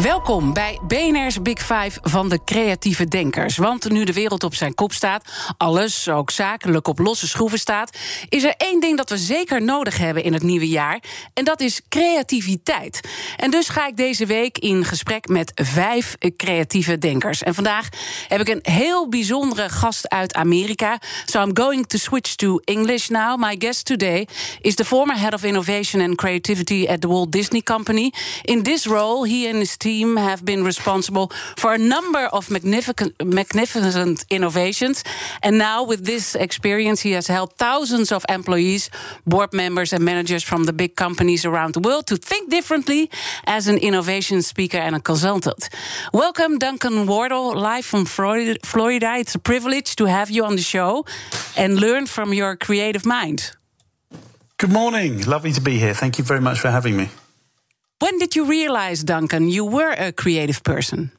Welkom bij BNR's Big Five van de creatieve denkers. Want nu de wereld op zijn kop staat, alles, ook zakelijk, op losse schroeven staat, is er één ding dat we zeker nodig hebben in het nieuwe jaar. En dat is creativiteit. En dus ga ik deze week in gesprek met vijf creatieve denkers. En vandaag heb ik een heel bijzondere gast uit Amerika. So I'm going to switch to English now. My guest today is the former head of innovation and creativity at the Walt Disney Company. In this role, he and his team have been responsible for a number of magnificent, magnificent innovations. And now, with this experience, he has helped thousands of employees, board members, and managers from the big companies around the world to think differently as an innovation speaker and a consultant. Welcome, Duncan Wardle, live from Florida. It's a privilege to have you on the show and learn from your creative mind. Good morning. Lovely to be here. Thank you very much for having me. When did you realize, Duncan, you were a creative person?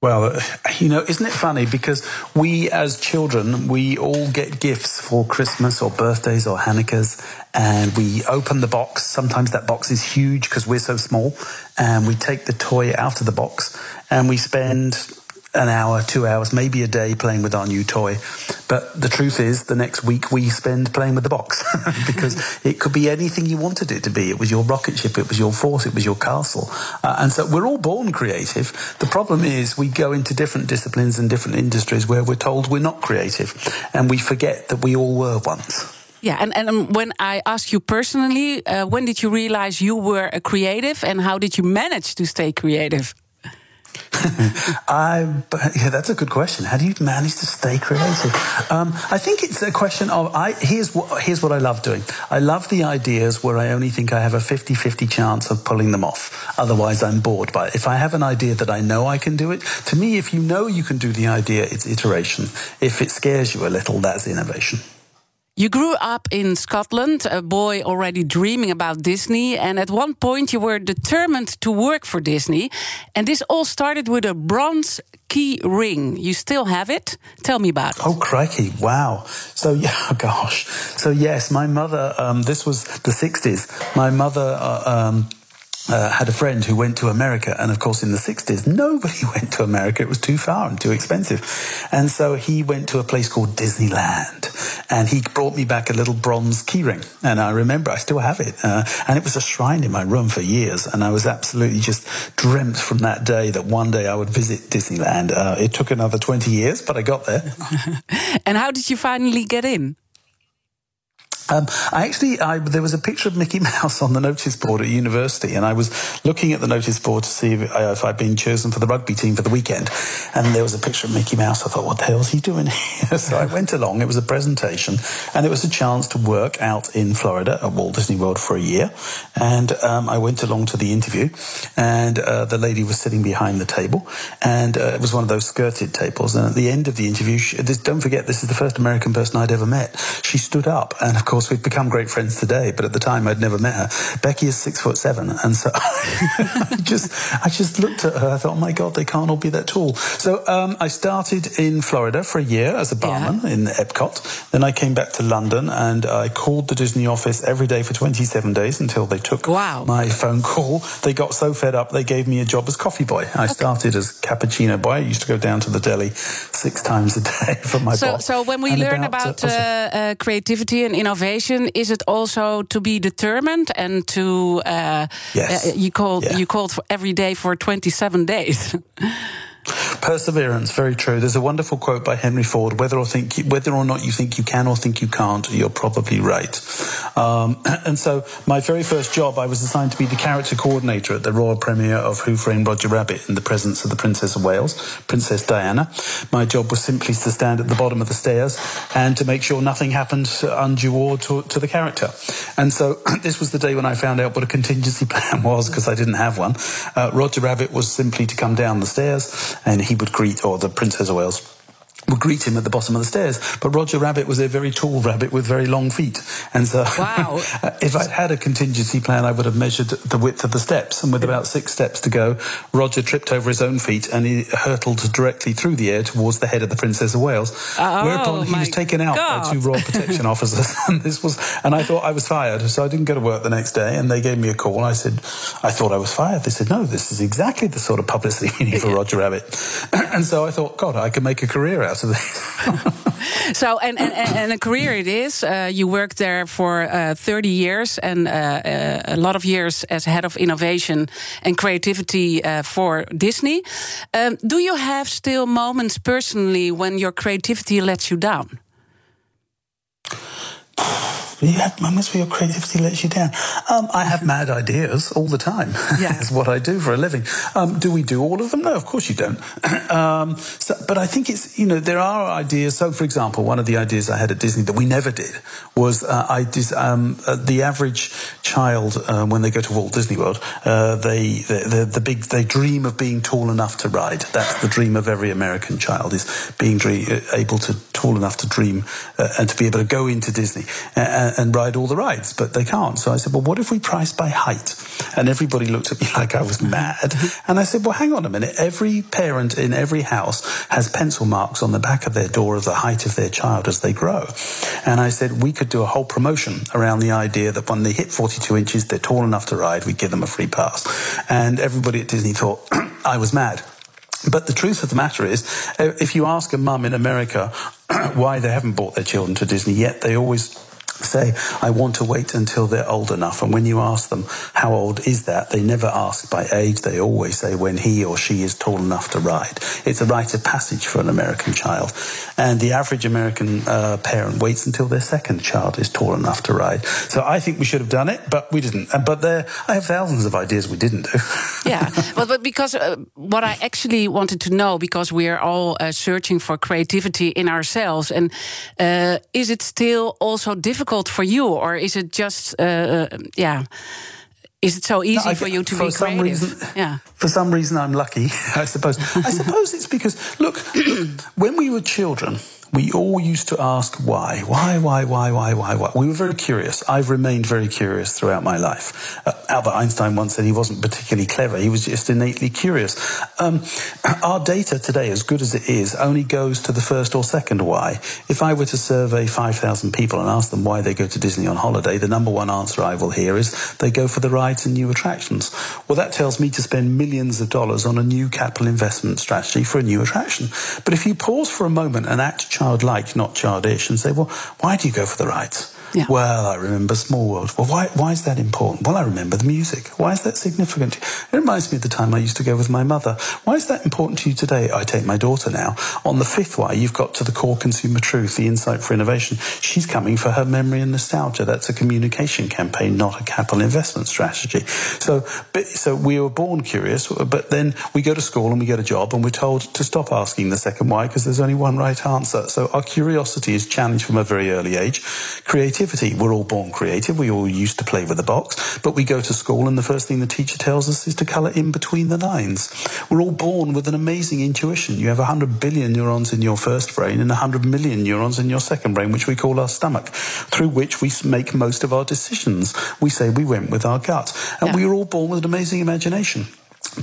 Well, uh, you know, isn't it funny? Because we as children, we all get gifts for Christmas or birthdays or Hanukkahs, and we open the box. Sometimes that box is huge because we're so small, and we take the toy out of the box and we spend an hour, two hours, maybe a day playing with our new toy. But the truth is, the next week we spend playing with the box because it could be anything you wanted it to be. It was your rocket ship, it was your force, it was your castle. Uh, and so we're all born creative. The problem is we go into different disciplines and different industries where we're told we're not creative and we forget that we all were once. Yeah, and, and when I ask you personally, uh, when did you realize you were a creative and how did you manage to stay creative? I, yeah, that's a good question. How do you manage to stay creative? Um, I think it's a question of I. Here's what here's what I love doing. I love the ideas where I only think I have a 50-50 chance of pulling them off. Otherwise, I'm bored by it. If I have an idea that I know I can do it, to me, if you know you can do the idea, it's iteration. If it scares you a little, that's innovation. You grew up in Scotland, a boy already dreaming about Disney, and at one point you were determined to work for Disney. And this all started with a bronze key ring. You still have it? Tell me about it. Oh, crikey. Wow. So, yeah, gosh. So, yes, my mother, um, this was the 60s. My mother, uh, um, uh, had a friend who went to America, and of course, in the 60s, nobody went to America. It was too far and too expensive. And so he went to a place called Disneyland, and he brought me back a little bronze keyring. And I remember, I still have it. Uh, and it was a shrine in my room for years. And I was absolutely just dreamt from that day that one day I would visit Disneyland. Uh, it took another 20 years, but I got there. and how did you finally get in? Um, I actually, I, there was a picture of Mickey Mouse on the notice board at university, and I was looking at the notice board to see if, uh, if, I'd been chosen for the rugby team for the weekend. And there was a picture of Mickey Mouse. I thought, what the hell is he doing here? so I went along. It was a presentation, and it was a chance to work out in Florida at Walt Disney World for a year. And um, I went along to the interview, and uh, the lady was sitting behind the table, and uh, it was one of those skirted tables. And at the end of the interview, she, this, don't forget, this is the first American person I'd ever met. She stood up, and of course, we've become great friends today, but at the time I'd never met her. Becky is six foot seven, and so I just I just looked at her. I thought, oh my god, they can't all be that tall. So um, I started in Florida for a year as a barman yeah. in Epcot. Then I came back to London, and I called the Disney office every day for 27 days until they took wow. my phone call. They got so fed up, they gave me a job as coffee boy. I okay. started as cappuccino boy. I used to go down to the deli six times a day for my so, boss. So when we and learn about, about uh, uh, creativity and innovation is it also to be determined and to uh, yes. Uh, you called you called for every day for 27 days Perseverance, very true. There's a wonderful quote by Henry Ford: "Whether or think whether or not you think you can or think you can't, you're probably right." Um, and so, my very first job, I was assigned to be the character coordinator at the royal premiere of Who Framed Roger Rabbit in the presence of the Princess of Wales, Princess Diana. My job was simply to stand at the bottom of the stairs and to make sure nothing happened untoward to, to the character. And so, this was the day when I found out what a contingency plan was because I didn't have one. Uh, Roger Rabbit was simply to come down the stairs and he would greet, or the Princess of Wales would greet him at the bottom of the stairs. But Roger Rabbit was a very tall rabbit with very long feet. And so wow. Uh, if I'd had a contingency plan, I would have measured the width of the steps. And with about six steps to go, Roger tripped over his own feet and he hurtled directly through the air towards the head of the Princess of Wales. Oh, whereupon he was taken out God. by two royal protection officers. and this was, and I thought I was fired. So I didn't go to work the next day. And they gave me a call. And I said, I thought I was fired. They said, no, this is exactly the sort of publicity we need for Roger Rabbit. and so I thought, God, I can make a career out of this. so, and, and, and a career it is. Uh, you worked there for uh, 30 years and uh, uh, a lot of years as head of innovation and creativity uh, for Disney. Um, do you have still moments personally when your creativity lets you down? You have moments where your creativity lets you down. Um, I have mad ideas all the time. Yeah. That's what I do for a living. Um, do we do all of them? No, of course you don't. um, so, but I think it's, you know, there are ideas. So, for example, one of the ideas I had at Disney that we never did was uh, I did, um, uh, the average child, uh, when they go to Walt Disney World, uh, they, the, the, the big, they dream of being tall enough to ride. That's the dream of every American child is being dream, uh, able to, tall enough to dream uh, and to be able to go into Disney and, and ride all the rides, but they can't. So I said, well, what if we price by height? And everybody looked at me like I was mad. And I said, well, hang on a minute. Every parent in every house has pencil marks on the back of their door of the height of their child as they grow. And I said, we could do a whole promotion around the idea that when they hit 42 inches, they're tall enough to ride, we give them a free pass. And everybody at Disney thought I was mad. But the truth of the matter is, uh, if you ask a mum in America why they haven't brought their children to Disney yet, they always say, I want to wait until they're old enough. And when you ask them, how old is that? They never ask by age. They always say when he or she is tall enough to ride. It's a rite of passage for an American child. And the average American uh, parent waits until their second child is tall enough to ride. So I think we should have done it, but we didn't. But there, I have thousands of ideas we didn't do. yeah, but, but because uh, what I actually wanted to know, because we are all uh, searching for creativity in ourselves, and uh, is it still also difficult for you, or is it just, uh, yeah? Is it so easy No, for you to for be some creative? reason- yeah. For some reason, I'm lucky, I suppose. I suppose it's because, look, when we were children, we all used to ask why, why, why, why, why, why, why. We were very curious. I've remained very curious throughout my life. Uh, Albert Einstein once said he wasn't particularly clever. He was just innately curious. Um, our data today, as good as it is, only goes to the first or second why. If I were to survey 5,000 people and ask them why they go to Disney on holiday, the number one answer I will hear is they go for the rides and new attractions. Well, that tells me to spend millions of dollars on a new capital investment strategy for a new attraction. But if you pause for a moment and act childlike, not childish, and say, well, why do you go for the rides? Yeah. Well, I remember Small World. Well, why, why is that important? Well, I remember the music. Why is that significant? It reminds me of the time I used to go with my mother. Why is that important to you today? I take my daughter now. On the fifth why, you've got to the core consumer truth, the insight for innovation. She's coming for her memory and nostalgia. That's a communication campaign, not a capital investment strategy. So, so we were born curious, but then we go to school and we get a job and we're told to stop asking the second why because there's only one right answer. So our curiosity is challenged from a very early age. Creativity, we're all born creative. We all used to play with a box, but we go to school and the first thing the teacher tells us is to colour in between the lines. We're all born with an amazing intuition. You have 100 billion neurons in your first brain and 100 million neurons in your second brain, which we call our stomach, through which we make most of our decisions. We say we went with our gut. And Yeah. we are all born with an amazing imagination.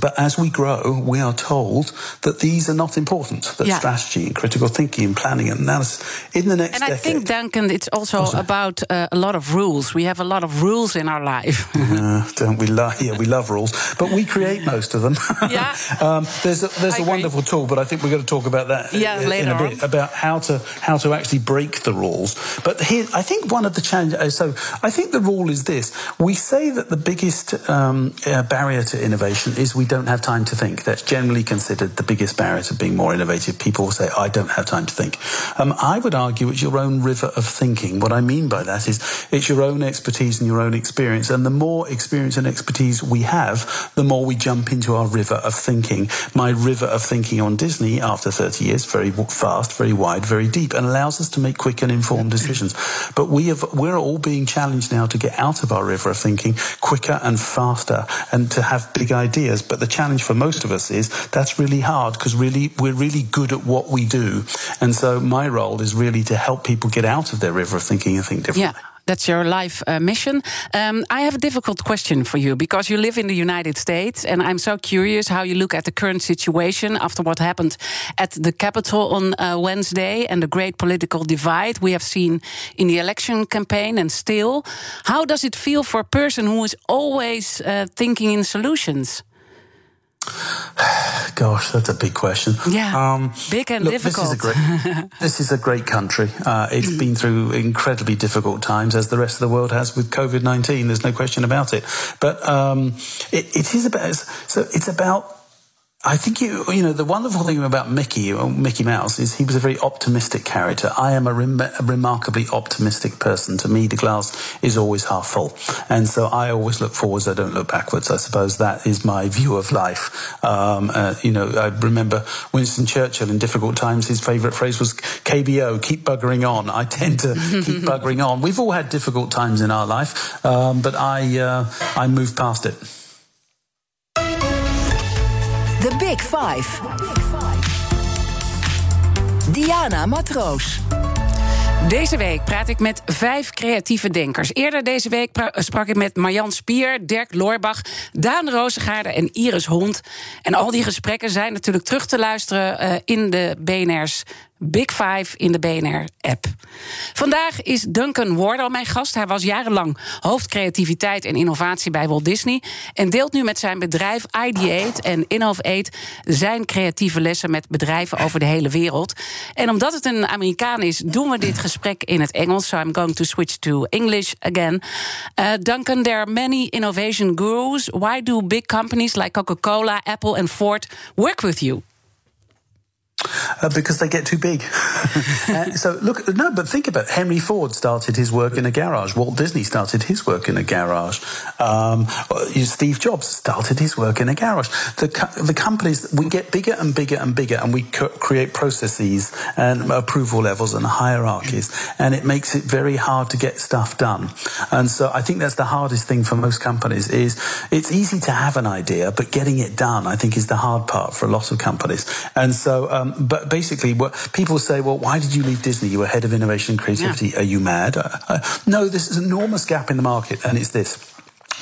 But as we grow, we are told that these are not important, that Yeah. strategy and critical thinking and planning and analysis in the next And I think, Duncan, it's also about uh, a lot of rules. We have a lot of rules in our life. Uh, don't we love? Yeah, we love rules, but we create most of them. Yeah. um, there's a, there's I a agree. wonderful tool, but I think we're going to talk about that Yeah, in later a bit on. about how to how to actually break the rules. But here, I think one of the challenges. So I think the rule is this: we say that the biggest um, uh, barrier to innovation is we don't have time to think. That's generally considered the biggest barrier to being more innovative. People will say, "I don't have time to think." Um, I would argue it's your own river of thinking. What I mean by that is it's your own expertise and your own experience, and the more experience and expertise we have, the more we jump into our river of thinking. My river of thinking on Disney after 30 years, very fast, very wide, very deep, and allows us to make quick and informed decisions. But we have, we're all being challenged now to get out of our river of thinking quicker and faster and to have big ideas. Ideas. But the challenge for most of us is that's really hard because really we're really good at what we do. And so my role is really to help people get out of their river of thinking and think differently. Yeah. That's your life uh, mission. Um, I have a difficult question for you because you live in the United States, and I'm so curious how you look at the current situation after what happened at the Capitol on uh, Wednesday and the great political divide we have seen in the election campaign. And still, how does it feel for a person who is always uh, thinking in solutions? Gosh, that's a big question. Yeah, um, big and look, difficult. This is a great, this is a great country. Uh, it's been through incredibly difficult times, as the rest of the world has with COVID nineteen. There's no question about it. But um, it, it is about so it's about I think you, you know, the wonderful thing about Mickey, or Mickey Mouse, is he was a very optimistic character. I am a, rem- a, remarkably optimistic person. To me, the glass is always half full. And so I always look forwards, I don't look backwards. I suppose that is my view of life. Um, uh, you know, I remember Winston Churchill in difficult times, his favourite phrase was KBO, keep buggering on. I tend to keep buggering on. We've all had difficult times in our life, um, but I, uh, I moved past it. The Big Five. Diana Matroos. Deze week praat ik met vijf creatieve denkers. Eerder deze week sprak ik met Marjan Spier, Dirk Loorbach, Daan Rozengaarde en Iris Hond. En al die gesprekken zijn natuurlijk terug te luisteren uh, in de BNR's Big Five in de BNR-app. Vandaag is Duncan Wardle mijn gast. Hij was jarenlang hoofdcreativiteit en innovatie bij Walt Disney... en deelt nu met zijn bedrijf Ideate en Innovate... zijn creatieve lessen met bedrijven over de hele wereld. En omdat het een Amerikaan is, doen we dit gesprek in het Engels. So I'm going to switch to English again. Uh, Duncan, there are many innovation gurus. Why do big companies like Coca-Cola, Apple and Ford work with you? Uh, because they get too big. uh, so look, no, but think about it. Henry Ford started his work in a garage. Walt Disney started his work in a garage. Um, uh, Steve Jobs started his work in a garage. The the companies we get bigger and bigger and bigger, and we create processes and approval levels and hierarchies, and it makes it very hard to get stuff done. And so I think that's the hardest thing for most companies. Is it's easy to have an idea, but getting it done, I think, is the hard part for a lot of companies. And so. Um, but basically, what people say, well, why did you leave Disney? You were head of innovation and creativity. Yeah. Are you mad? Uh, uh, no, this is an enormous gap in the market, and it's this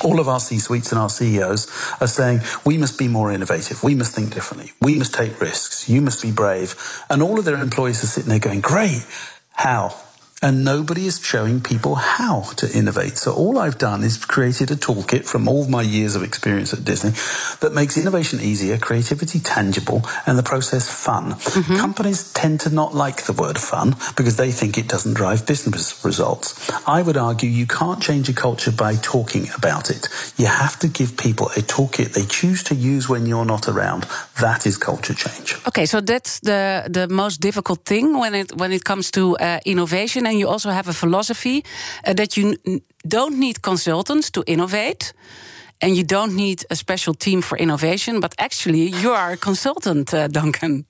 all of our C suites and our CEOs are saying we must be more innovative. We must think differently. We must take risks. You must be brave. And all of their employees are sitting there going, great. How? And nobody is showing people how to innovate. So all I've done is created a toolkit from all my years of experience at Disney that makes innovation easier, creativity tangible, and the process fun. Mm-hmm. Companies tend to not like the word fun because they think it doesn't drive business results. I would argue you can't change a culture by talking about it. You have to give people a toolkit they choose to use when you're not around. That is culture change. Okay, so that's the the most difficult thing when it when it comes to uh, innovation and you also have a philosophy uh, that you don't need consultants to innovate and you don't need a special team for innovation, but actually you are a consultant, uh, Duncan.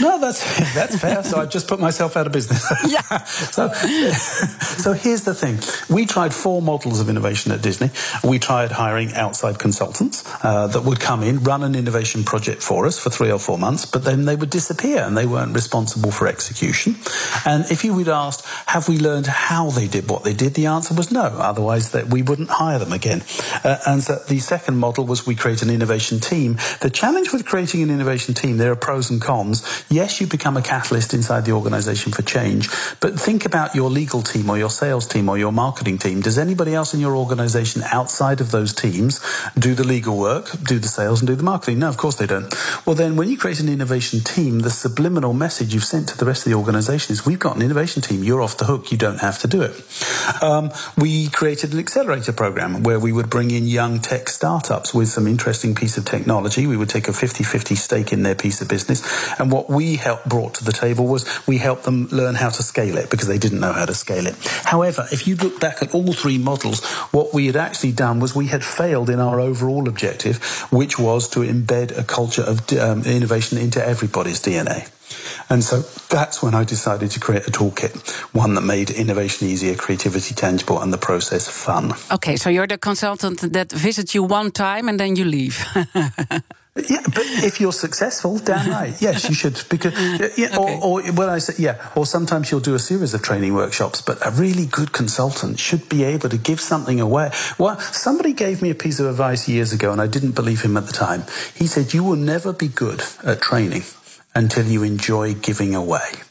No, that's that's fair. So I just put myself out of business. Yeah. so, so here's the thing: we tried four models of innovation at Disney. We tried hiring outside consultants uh, that would come in, run an innovation project for us for three or four months, but then they would disappear and they weren't responsible for execution. And if you would asked, have we learned how they did what they did? The answer was no. Otherwise, that we wouldn't hire them again. Uh, and so the second model was we create an innovation team. The challenge with creating an innovation team, there are pros and cons yes, you become a catalyst inside the organization for change, but think about your legal team or your sales team or your marketing team. Does anybody else in your organization outside of those teams do the legal work, do the sales, and do the marketing? No, of course they don't. Well, then when you create an innovation team, the subliminal message you've sent to the rest of the organization is we've got an innovation team. You're off the hook. You don't have to do it. Um, we created an accelerator program where we would bring in young tech startups with some interesting piece of technology. We would take a 50 50 stake in their piece of business and what we helped brought to the table was we helped them learn how to scale it because they didn't know how to scale it. However, if you look back at all three models, what we had actually done was we had failed in our overall objective, which was to embed a culture of um, innovation into everybody's DNA. And so that's when I decided to create a toolkit, one that made innovation easier, creativity tangible, and the process fun. Okay, so you're the consultant that visits you one time and then you leave. Yeah, but if you're successful, damn right, yes, you should. Because yeah, okay. or, or when I say yeah, or sometimes you'll do a series of training workshops. But a really good consultant should be able to give something away. Well, somebody gave me a piece of advice years ago, and I didn't believe him at the time. He said, "You will never be good at training until you enjoy giving away."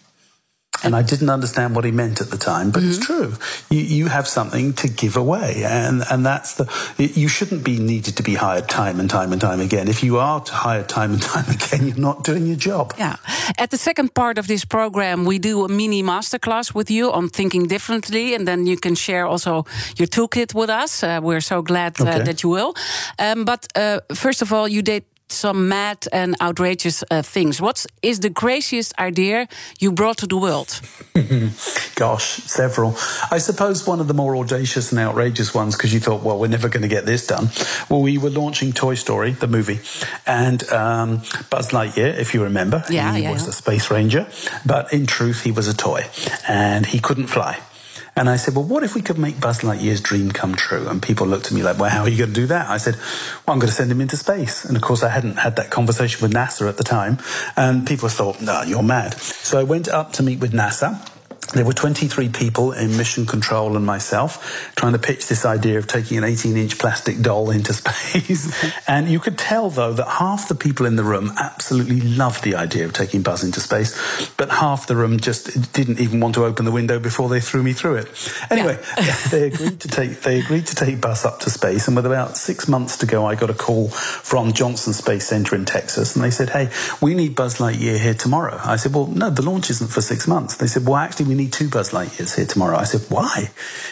And I didn't understand what he meant at the time, but mm-hmm. it's true. You, you have something to give away, and, and that's the. You shouldn't be needed to be hired time and time and time again. If you are hired time and time again, you're not doing your job. Yeah. At the second part of this program, we do a mini masterclass with you on thinking differently, and then you can share also your toolkit with us. Uh, we're so glad uh, okay. that you will. Um, but uh, first of all, you did some mad and outrageous uh, things. What is the craziest idea you brought to the world? Gosh, several. I suppose one of the more audacious and outrageous ones, because you thought, well, we're never going to get this done. Well, we were launching Toy Story, the movie, and um, Buzz Lightyear, if you remember, yeah, he yeah, was yeah. a space ranger, but in truth, he was a toy, and he couldn't fly. And I said, well, what if we could make Buzz Lightyear's dream come true? And people looked at me like, well, how are you going to do that? I said, well, I'm going to send him into space. And of course, I hadn't had that conversation with NASA at the time. And people thought, no, you're mad. So I went up to meet with NASA there were 23 people in mission control and myself trying to pitch this idea of taking an 18 inch plastic doll into space. and you could tell, though, that half the people in the room absolutely loved the idea of taking Buzz into space, but half the room just didn't even want to open the window before they threw me through it. Anyway, yeah. they agreed to take they agreed to take Buzz up to space, and with about six months to go, I got a call from Johnson Space Center in Texas, and they said, "Hey, we need Buzz Lightyear here tomorrow." I said, "Well, no, the launch isn't for six months." They said, "Well, actually, we need two Buzz Lightyears here tomorrow. I said, why?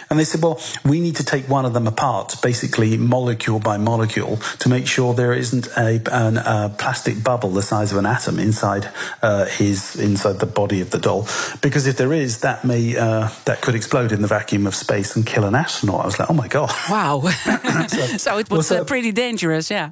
And they said, well, we need to take one of them apart, basically molecule by molecule, to make sure there isn't a, an, a plastic bubble the size of an atom inside uh, his inside the body of the doll, because if there is, that may uh, that could explode in the vacuum of space and kill an astronaut. I was like, oh my god! Wow! so, so, it was well, so, uh, pretty dangerous, yeah.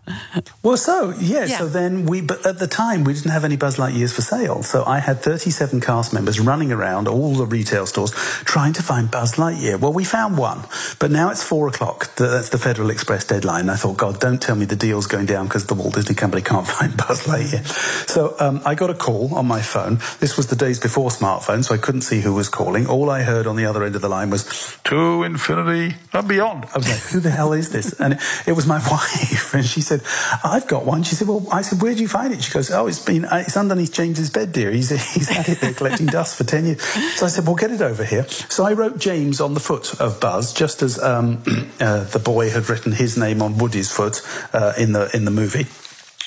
Well, so yeah, yeah, so then we, but at the time we didn't have any Buzz Lightyears for sale, so I had 37 cast members running around all the retail stores trying to find Buzz Lightyear. Well, we found one, but now it's four o'clock. That's the Federal Express deadline. I thought, God, don't tell me the deal's going down because the Walt Disney Company can't find Buzz Lightyear. So um, I got a call on my phone. This was the days before smartphones, so I couldn't see who was calling. All I heard on the other end of the line was to infinity and beyond. I was like, who the hell is this? And it, it was my wife, and she said, I've got one. She said, well, I said, where'd you find it? She goes, oh, it's been, it's underneath James's bed, dear. He's he's had it there collecting dust for ten years. So I said, well, get it over here. So I wrote James on the foot of Buzz, just as um, uh, the boy had written his name on Woody's foot uh, in the in the movie.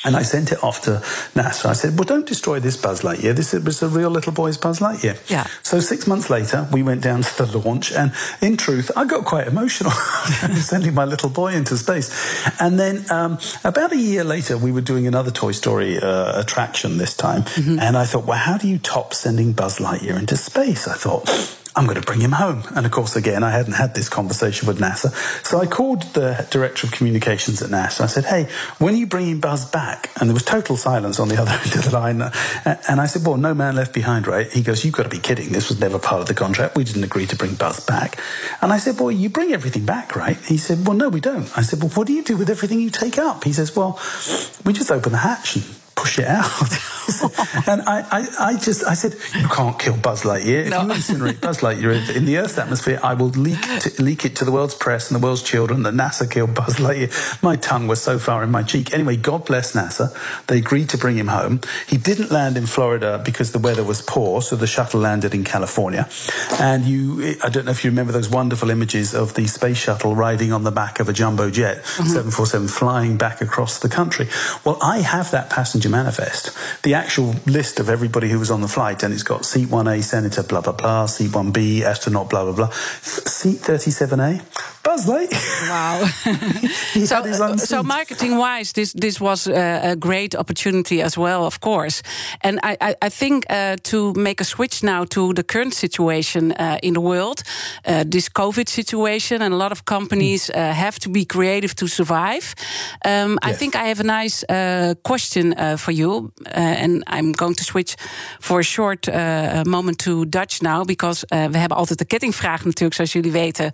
And I sent it off to NASA. I said, well, don't destroy this Buzz Lightyear. This was a real little boy's Buzz Lightyear. Yeah. So six months later, we went down to the launch. And in truth, I got quite emotional sending my little boy into space. And then um, about a year later, we were doing another Toy Story uh, attraction this time. Mm-hmm. And I thought, well, how do you top sending Buzz Lightyear into space? I thought, I'm going to bring him home. And of course, again, I hadn't had this conversation with NASA. So I called the director of communications at NASA. I said, Hey, when are you bringing Buzz back? And there was total silence on the other end of the line. And I said, Well, no man left behind, right? He goes, You've got to be kidding. This was never part of the contract. We didn't agree to bring Buzz back. And I said, Well, you bring everything back, right? He said, Well, no, we don't. I said, Well, what do you do with everything you take up? He says, Well, we just open the hatch and push it out. and I, I, I, just, I said, you can't kill Buzz Lightyear. If no. you incinerate Buzz Lightyear in the Earth's atmosphere, I will leak, to, leak it to the world's press and the world's children that NASA killed Buzz Lightyear. My tongue was so far in my cheek. Anyway, God bless NASA. They agreed to bring him home. He didn't land in Florida because the weather was poor, so the shuttle landed in California. And you, I don't know if you remember those wonderful images of the space shuttle riding on the back of a jumbo jet, mm-hmm. 747, flying back across the country. Well, I have that passenger manifest, the actual list of everybody who was on the flight, and it's got seat 1A, senator, blah, blah, blah, seat 1B, astronaut, blah, blah, blah, seat 37A, was like. Wow. so, so marketing wise, this this was a, great opportunity as well, of course. And I, I, I think uh, to make a switch now to the current situation uh, in the world, uh, this COVID situation, and a lot of companies uh, have to be creative to survive. Um, yes. I think I have a nice uh, question uh, for you, and I'm going to switch for a short moment to Dutch now, because we hebben altijd de kettingvraag natuurlijk, zoals jullie weten,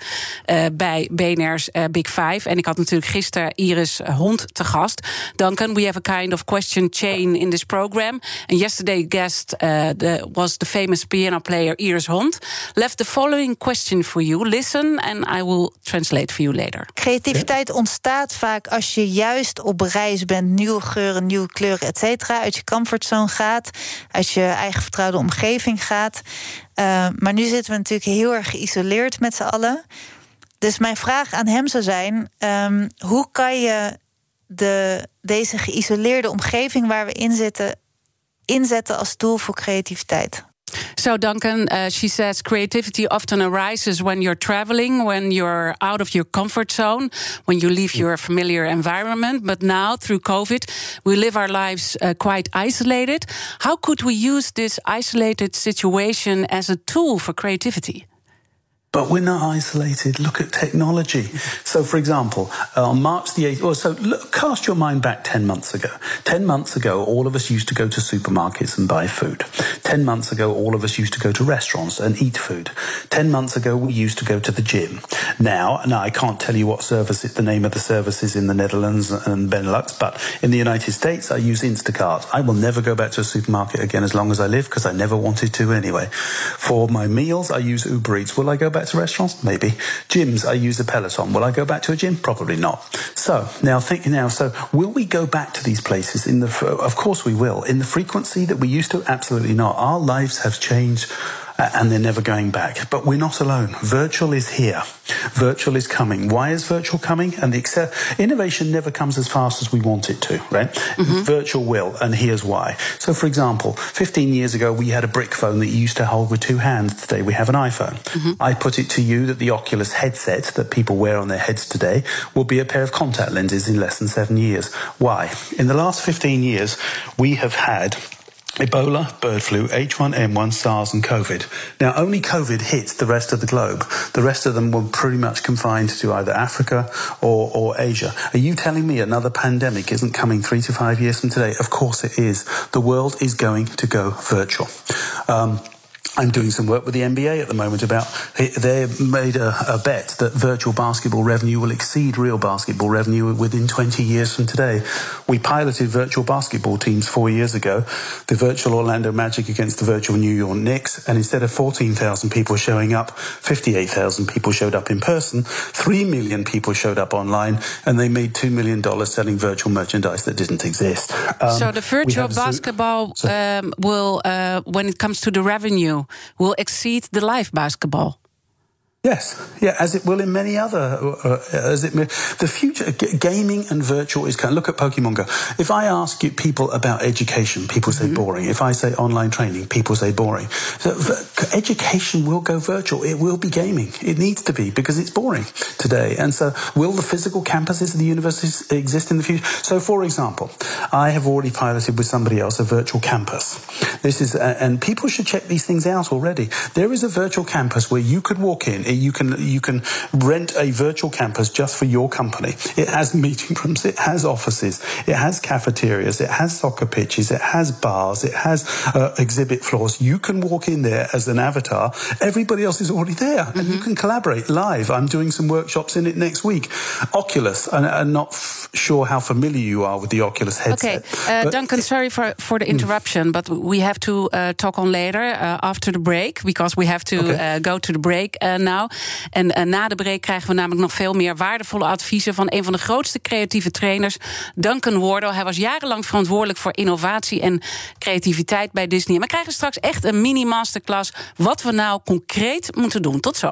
bij BNR's Big Five. En ik had natuurlijk gisteren Iris Hond te gast. Duncan, we have a kind of question chain in this program. And yesterday guest the, was the famous piano player Iris Hond. Left the following question for you. Listen and I will translate for you later. Creativiteit ontstaat vaak als je juist op reis bent, nieuwe geuren, nieuwe kleuren, et cetera. Uit je comfortzone gaat, uit je eigen vertrouwde omgeving gaat. Uh, maar nu zitten we natuurlijk heel erg geïsoleerd met z'n allen. Dus mijn vraag aan hem zou zijn: um, hoe kan je de, deze geïsoleerde omgeving waar we in zitten inzetten als tool voor creativiteit? So, Duncan, uh, she says creativity often arises when you're traveling, when you're out of your comfort zone, when you leave your familiar environment. But now, through COVID, we live our lives uh, quite isolated. How could we use this isolated situation as a tool for creativity? But we're not isolated. Look at technology. So, for example, uh, on March the 8th, well, so look, cast your mind back 10 months ago. 10 months ago, all of us used to go to supermarkets and buy food. 10 months ago, all of us used to go to restaurants and eat food. 10 months ago, we used to go to the gym. Now, now I can't tell you what service, the name of the service is in the Netherlands and Benelux, but in the United States, I use Instacart. I will never go back to a supermarket again as long as I live because I never wanted to anyway. For my meals, I use Uber Eats. Will I go back back to restaurants? Maybe. Gyms, I use a Peloton. Will I go back to a gym? Probably not. So now thinking now, so will we go back to these places in the, of course we will. In the frequency that we used to? Absolutely not. Our lives have changed and they're never going back. But we're not alone. Virtual is here. Virtual is coming. Why is virtual coming? And the innovation never comes as fast as we want it to, right? Mm-hmm. Virtual will, and here's why. So, for example, 15 years ago, we had a brick phone that you used to hold with two hands. Today, we have an iPhone. Mm-hmm. I put it to you that the Oculus headset that people wear on their heads today will be a pair of contact lenses in less than seven years. Why? In the last 15 years, we have had Ebola, bird flu, H1N1, SARS, and COVID. Now, only COVID hit the rest of the globe. The rest of them were pretty much confined to either Africa or, or Asia. Are you telling me another pandemic isn't coming three to five years from today? Of course it is. The world is going to go virtual. Um, I'm doing some work with the NBA at the moment about they made a, a, bet that virtual basketball revenue will exceed real basketball revenue within 20 years from today. We piloted virtual basketball teams four years ago, the virtual Orlando Magic against the virtual New York Knicks, and instead of 14,000 people showing up, 58,000 people showed up in person, 3 million people showed up online, and they made $2 million selling virtual merchandise that didn't exist. Um, so the virtual basketball um, will, uh, when it comes to the revenue, will exceed the live basketball. Yes, yeah, as it will in many other, uh, as it the future gaming and virtual is kind. Of, look at Pokemon Go. If I ask you people about education, people say mm-hmm. boring. If I say online training, people say boring. So education will go virtual. It will be gaming. It needs to be because it's boring today. And so, will the physical campuses of the universities exist in the future? So, for example, I have already piloted with somebody else a virtual campus. This is, uh, and people should check these things out already. There is a virtual campus where you could walk in you can you can rent a virtual campus just for your company. It has meeting rooms, it has offices, it has cafeterias, it has soccer pitches, it has bars, it has uh, exhibit floors. You can walk in there as an avatar. Everybody else is already there, mm-hmm. and you mm-hmm. can collaborate live. I'm doing some workshops in it next week. Oculus, and I'm not f- sure how familiar you are with the Oculus headset. Okay, uh, Duncan, sorry for for the interruption, mm. but we have to uh, talk on later uh, after the break because we have to okay. Uh, go to the break uh, En uh, na de break krijgen we namelijk nog veel meer waardevolle adviezen van een van de grootste creatieve trainers, Duncan Wardle. Hij was jarenlang verantwoordelijk voor innovatie en creativiteit bij Disney. En we krijgen straks echt een mini-masterclass wat we nou concreet moeten doen. Tot zo.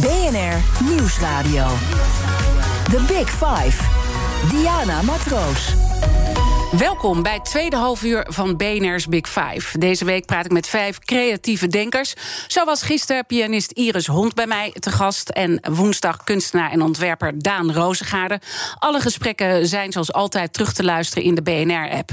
BNR Nieuwsradio. The Big Five. Diana Matroos. Welkom bij het tweede halfuur van BNR's Big Five. Deze week praat ik met vijf creatieve denkers. Zo was gisteren pianist Iris Hond bij mij te gast... en woensdag kunstenaar en ontwerper Daan Rozengaarde. Alle gesprekken zijn zoals altijd terug te luisteren in de BNR-app.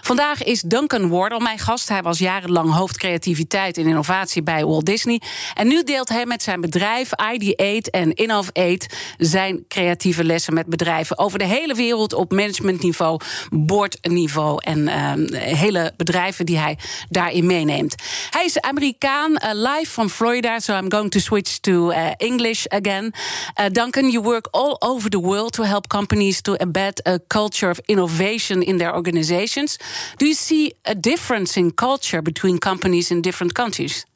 Vandaag is Duncan Wardle mijn gast. Hij was jarenlang hoofd creativiteit en innovatie bij Walt Disney. En nu deelt hij met zijn bedrijf ID8 en Innov8... zijn creatieve lessen met bedrijven over de hele wereld... op managementniveau, board niveau en uh, hele bedrijven die hij daarin meeneemt. Hij is Amerikaan, uh, live from Florida, so I'm going to switch to uh, English again. Uh, Duncan, you work all over the world to help companies to embed a culture of innovation in their organizations. Do you see a difference in culture between companies in different countries?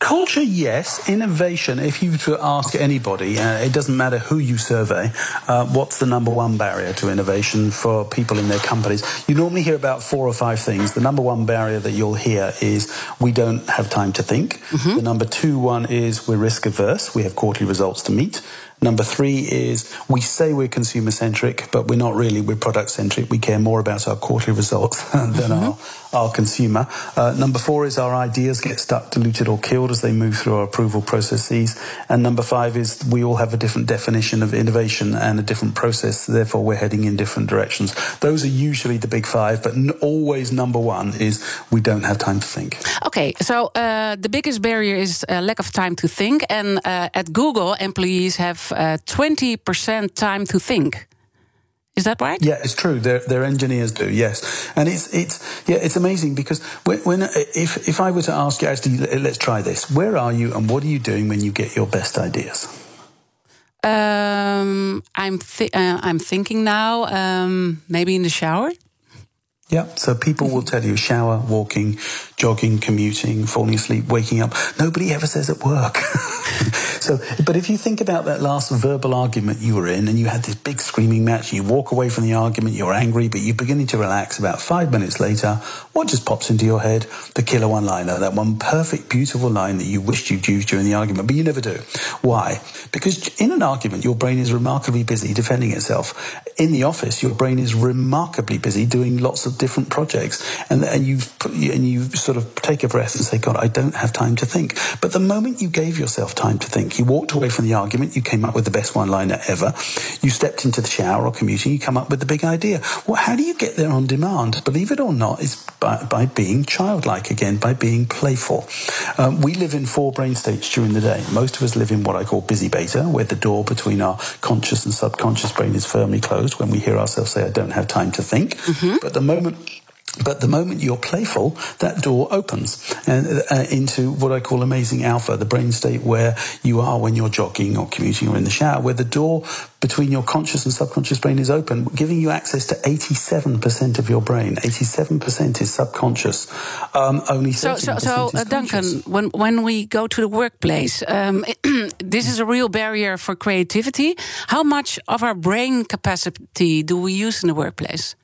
Culture, yes. Innovation, if you were to ask anybody, uh, it doesn't matter who you survey, uh, what's the number one barrier to innovation for people in their companies? You normally hear about four or five things. The number one barrier that you'll hear is we don't have time to think. Mm-hmm. The number two one is we're risk averse. We have quarterly results to meet. Number three is we say we're consumer centric, but we're not really. We're product centric. We care more about our quarterly results than mm-hmm. our, our consumer. Uh, number four is our ideas get stuck, diluted, or killed as they move through our approval processes. And number five is we all have a different definition of innovation and a different process. Therefore, we're heading in different directions. Those are usually the big five, but n- always number one is we don't have time to think. Okay, so uh, the biggest barrier is uh, lack of time to think. And uh, at Google, employees have uh, 20% time to think. Is that right? Yeah, it's true. Their, their engineers do, yes. And it's it's yeah, it's amazing because when, when if if I were to ask you, actually, let's try this. Where are you, and what are you doing when you get your best ideas? Um, I'm th- uh, I'm thinking now. Um, maybe in the shower. Yeah, so people will tell you shower, walking, jogging, commuting, falling asleep, waking up. Nobody ever says at work. so, but if you think about that last verbal argument you were in and you had this big screaming match, you walk away from the argument, you're angry, but you're beginning to relax. About five minutes later, what just pops into your head? The killer one liner, that one perfect, beautiful line that you wished you'd used during the argument, but you never do. Why? Because in an argument, your brain is remarkably busy defending itself. In the office, your brain is remarkably busy doing lots of different projects, and and you and you sort of take a breath and say, "God, I don't have time to think." But the moment you gave yourself time to think, you walked away from the argument, you came up with the best one-liner ever. You stepped into the shower or commuting, you come up with the big idea. Well, how do you get there on demand? Believe it or not, it's by, by being childlike again, by being playful. Um, we live in four brain states during the day. Most of us live in what I call busy beta, where the door between our conscious and subconscious brain is firmly closed when we hear ourselves say, I don't have time to think. Mm-hmm. But the moment but the moment you're playful, that door opens and, uh, into what I call amazing alpha, the brain state where you are when you're jogging or commuting or in the shower, where the door between your conscious and subconscious brain is open, giving you access to 87% of your brain. 87% is subconscious. Um, only so, so, so uh, Duncan, when when we go to the workplace, um, this is a real barrier for creativity. How much of our brain capacity do we use in the workplace?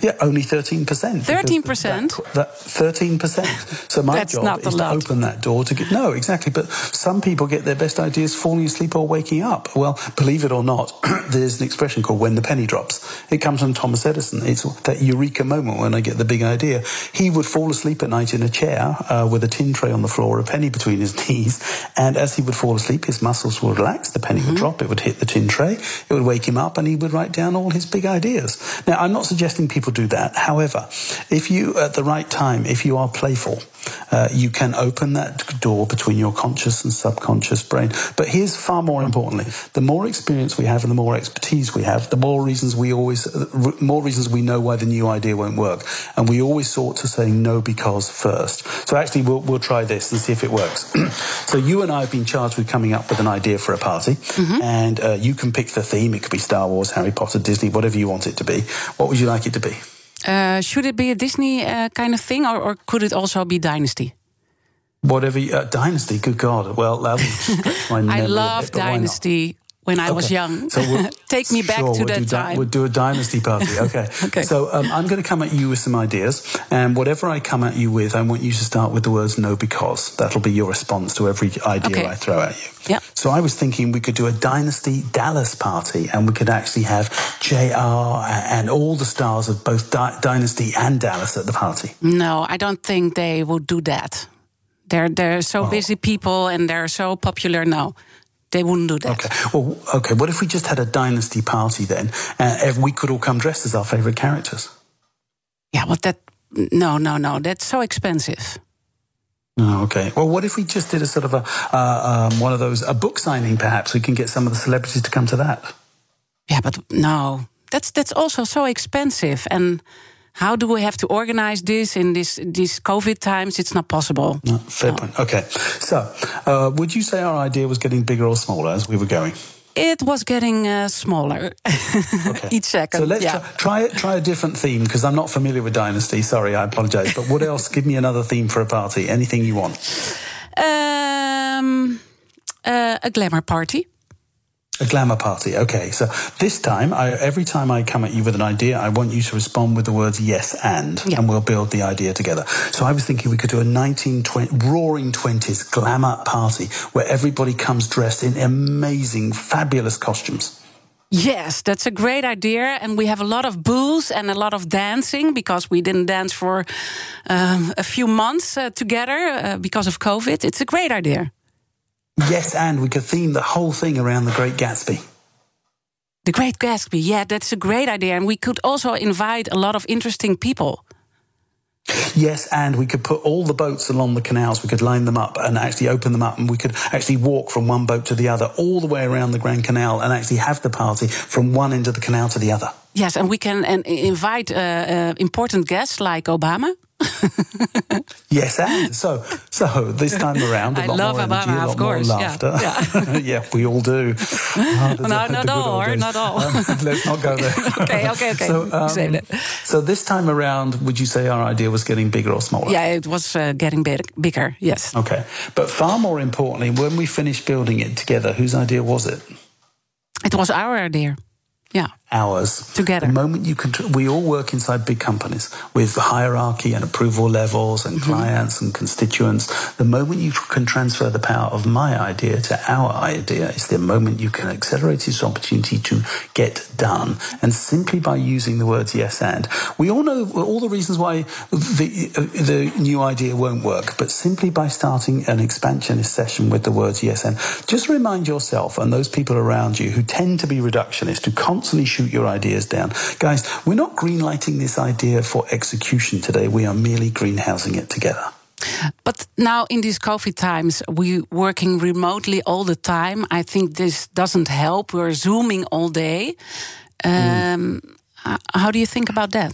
Yeah, only 13%. 13%? That, 13%. So my job is to open that door to get. No, exactly. But some people get their best ideas falling asleep or waking up. Well, believe it or not, there's an expression called when the penny drops. It comes from Thomas Edison. It's that eureka moment when I get the big idea. He would fall asleep at night in a chair uh, with a tin tray on the floor, a penny between his knees. And as he would fall asleep, his muscles would relax, the penny mm-hmm. would drop, it would hit the tin tray, it would wake him up, and he would write down all his big ideas. Now, I'm not suggesting suggesting people do that. However, if you, at the right time, if you are playful, uh, you can open that door between your conscious and subconscious brain. But here's far more importantly: the more experience we have and the more expertise we have, the more reasons we always, uh, more reasons we know why the new idea won't work, and we always sort to say no because first. So actually, we'll, we'll try this and see if it works. so you and I have been charged with coming up with an idea for a party, mm-hmm. and uh, you can pick the theme. It could be Star Wars, Harry Potter, Disney, whatever you want it to be. What would you like it to be? Uh, should it be a Disney uh, kind of thing, or, or, could it also be Dynasty? Whatever, you, uh, Dynasty. Good God! Well, I love bit, Dynasty. When I was young. So we'll- Take me back Sure, to we'll that di- time. we'll do a dynasty party. Okay. Okay. So um, I'm going to come at you with some ideas, and whatever I come at you with, I want you to start with the words "no" because that'll be your response to every idea Okay. I throw at you. Yeah. So I was thinking we could do a dynasty Dallas party, and we could actually have Jr. and all the stars of both Di- Dynasty and Dallas at the party. No, I don't think they would do that. They're they're so Oh. busy people and they're so popular. No, they wouldn't do that. Okay. Well, okay. What if we just had a dynasty party then? Uh, we could all come dressed as our favorite characters. Yeah, but that no, no, no. That's so expensive. Oh, okay. Well, what if we just did a sort of a uh, um, one of those a book signing? Perhaps we can get some of the celebrities to come to that. Yeah, but no, that's that's also so expensive. And how do we have to organize this in this these COVID times? It's not possible. No, fair point. Okay. So, uh, would you say our idea was getting bigger or smaller as we were going? It was getting uh, smaller Okay. each second. So let's yeah. try, try it. Try a different theme because I'm not familiar with Dynasty. Sorry, I apologise. But what else? Give me another theme for a party. Anything you want. Um, uh, a glamour party. A glamour party. Okay. So this time, I, every time I come at you with an idea, I want you to respond with the words yes and, Yeah. and we'll build the idea together. So I was thinking we could do a 1920 roaring 20s glamour party where everybody comes dressed in amazing, fabulous costumes. Yes, that's a great idea. And we have a lot of booze and a lot of dancing because we didn't dance for um, a few months uh, together uh, because of COVID. It's a great idea. Yes, and we could theme the whole thing around the Great Gatsby. The Great Gatsby, yeah, that's a great idea. And we could also invite a lot of interesting people. Yes, and we could put all the boats along the canals. We could line them up and actually open them up, and we could actually walk from one boat to the other all the way around the Grand Canal and actually have the party from one end of the canal to the other. Yes, and we can and invite uh, uh, important guests like Obama. Yes, and so so this time around, a I lot love more energy, a lot of more course, yeah, laughter. Yeah, we all do. Oh, No, not good all, or not all. Um, let's not go there. Okay, okay, okay. So, um, that. so this time around, would you say our idea was getting bigger or smaller? Yeah, it was uh, getting big, bigger. Yes. Okay, but far more importantly, when we finished building it together, whose idea was it? It was our idea. Yeah. Ours. Together. The moment you can, we all work inside big companies with hierarchy and approval levels and Mm-hmm. clients and constituents. The moment you can transfer the power of my idea to our idea is the moment you can accelerate this opportunity to get done. And simply by using the words yes and, we all know all the reasons why the, the new idea won't work, but simply by starting an expansionist session with the words yes and, just remind yourself and those people around you who tend to be reductionist, who constantly shoot your ideas down. Guys, we're not greenlighting this idea for execution today. We are merely greenhousing it together. But now in these COVID times, we working remotely all the time. I think this doesn't help. We're zooming all day. Um, h- How do you think about that?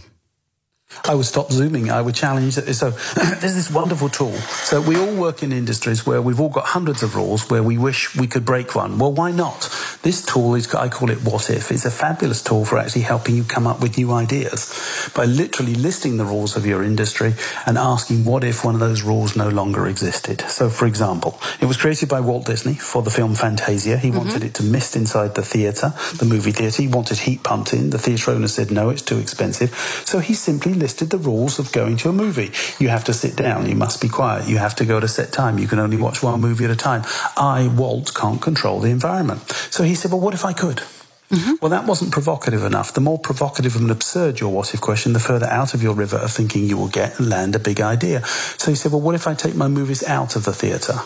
I would stop zooming. I would challenge it. So there's this wonderful tool. So we all work in industries where we've all got hundreds of rules where we wish we could break one. Well, why not? This tool is, I call it What If. It's a fabulous tool for actually helping you come up with new ideas by literally listing the rules of your industry and asking what if one of those rules no longer existed. So for example, it was created by Walt Disney for the film Fantasia. He mm-hmm. wanted it to mist inside the theatre, the movie theatre. He wanted heat pumped in. The theatre owner said, no, it's too expensive. So he simply listed the rules of going to a movie. You have to sit down. You must be quiet. You have to go at a set time. You can only watch one movie at a time. I, Walt, can't control the environment. So he said, well, what if I could? Mm-hmm. Well, that wasn't provocative enough. The more provocative and absurd your what if question, the further out of your river of thinking you will get and land a big idea. So he said, well, what if I take my movies out of the theatre?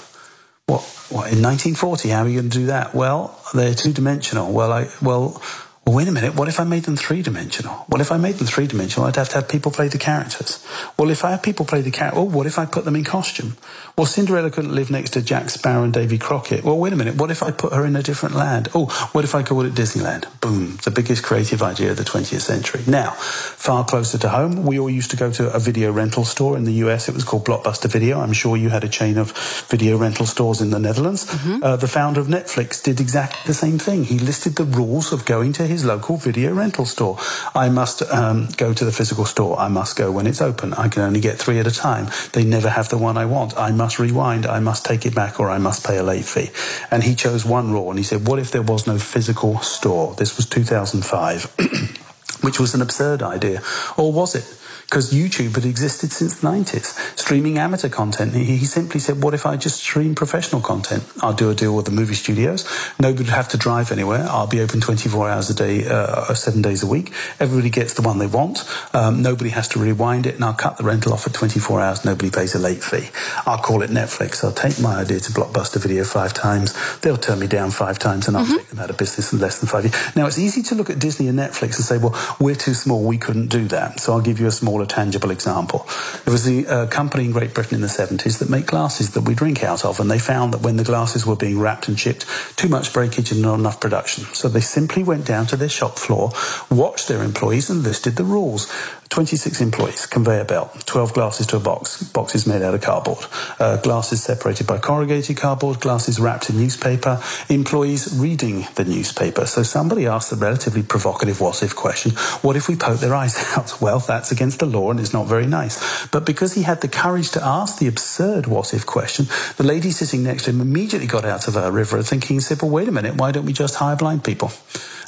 What, what, in 1940, how are you going to do that? Well, they're two dimensional. Well, I, well, well, wait a minute. What if I made them three dimensional? What if I made them three dimensional, I'd have to have people play the characters. Well, if I have people play the character, well, what if I put them in costume? Well, Cinderella couldn't live next to Jack Sparrow and Davy Crockett. Well, wait a minute. What if I put her in a different land? Oh, what if I call it Disneyland? Boom. The biggest creative idea of the 20th century. Now, far closer to home, we all used to go to a video rental store in the US. It was called Blockbuster Video. I'm sure you had a chain of video rental stores in the Netherlands. Uh, the founder of Netflix did exactly the same thing. He listed the rules of going to his his local video rental store. I must um, go to the physical store. I must go when it's open. I can only get three at a time. They never have the one I want. I must rewind. I must take it back or I must pay a late fee. And he chose one rule and he said, what if there was no physical store? This was 2005. which was an absurd idea. Or was it? Because YouTube had existed since the 90s. Streaming amateur content, he, simply said, What if I just stream professional content? I'll do a deal with the movie studios. Nobody would have to drive anywhere. I'll be open 24 hours a day, uh, seven days a week. Everybody gets the one they want. Um, nobody has to rewind it, and I'll cut the rental off at 24 hours. Nobody pays a late fee. I'll call it Netflix. I'll take my idea to Blockbuster Video five times. They'll turn me down five times, and I'll mm-hmm. take them out of business in less than five years. Now, it's easy to look at Disney and Netflix and say, Well, we're too small. We couldn't do that. So I'll give you a small a tangible example. There was a uh, company in Great Britain in the 70s that made glasses that we drink out of, and they found that when the glasses were being wrapped and shipped, too much breakage and not enough production. So they simply went down to their shop floor, watched their employees, and listed the rules. 26 employees, conveyor belt, 12 glasses to a box, boxes made out of cardboard, uh, glasses separated by corrugated cardboard, glasses wrapped in newspaper, employees reading the newspaper. So somebody asked the relatively provocative what if question, what if we poke their eyes out? Well, that's against the law and it's not very nice. But because he had the courage to ask the absurd what if question, the lady sitting next to him immediately got out of her river thinking, said, well, wait a minute, why don't we just hire blind people?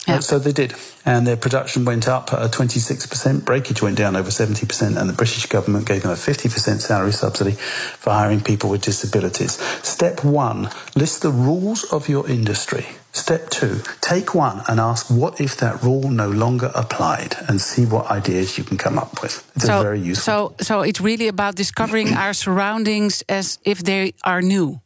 Uh, so they did. And their production went up uh, 26%, breakage went down over 70%, and the British government gave them a 50% salary subsidy for hiring people with disabilities. Step one, list the rules of your industry. Step two, take one and ask what if that rule no longer applied and see what ideas you can come up with. It's so, very useful. So, so it's really about discovering our surroundings as if they are new.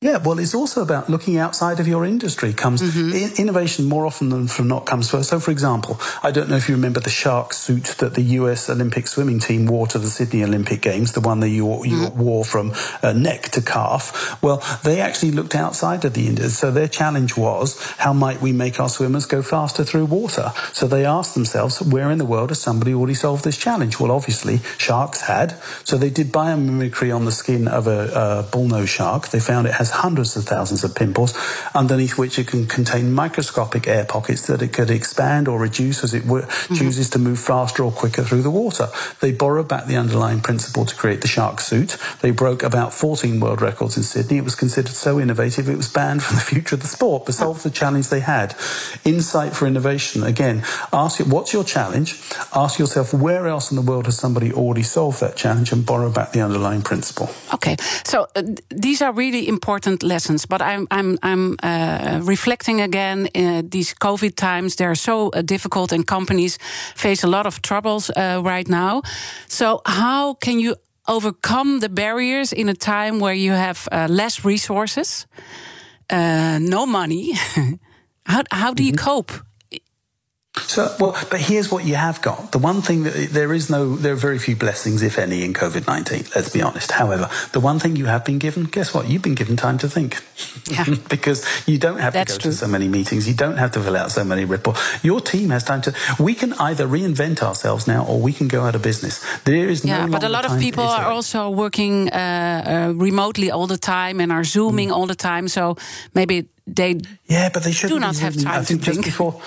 Yeah, well, it's also about looking outside of your industry. Comes mm-hmm. innovation more often than from not comes first. So, for example, I don't know if you remember the shark suit that the U.S. Olympic swimming team wore to the Sydney Olympic Games, the one that you, mm-hmm. wore from uh, neck to calf. Well, they actually looked outside of the industry. So their challenge was, how might we make our swimmers go faster through water? So they asked themselves, where in the world has somebody already solved this challenge? Well, obviously, sharks had. So they did biomimicry on the skin of a, a bullnose shark. They found it has has hundreds of thousands of pimples, underneath which it can contain microscopic air pockets that it could expand or reduce as it w- mm-hmm. chooses to move faster or quicker through the water. They borrowed back the underlying principle to create the shark suit. They broke about 14 world records in Sydney. It was considered so innovative it was banned from the future of the sport, but solved the challenge they had. Insight for innovation. Again, ask it, what's your challenge? Ask yourself, where else in the world has somebody already solved that challenge and borrow back the underlying principle? Okay, so uh, these are really important important lessons. But I'm I'm I'm uh, reflecting again. Uh, these COVID times they are so uh, difficult, and companies face a lot of troubles uh, right now. So how can you overcome the barriers in a time where you have uh, less resources, uh, no money? how how do you mm-hmm. cope? So, well, but here's what you have got. The one thing that there is no, there are very few blessings, if any, in COVID 19, let's be honest. However, the one thing you have been given, guess what? You've been given time to think. Yeah. because you don't have That's to go true. to so many meetings. You don't have to fill out so many reports. Your team has time to, we can either reinvent ourselves now or we can go out of business. There is yeah, no but a lot of people are also working uh, uh, remotely all the time and are Zooming mm. all the time. So maybe they yeah, but they should do not have time. I think just before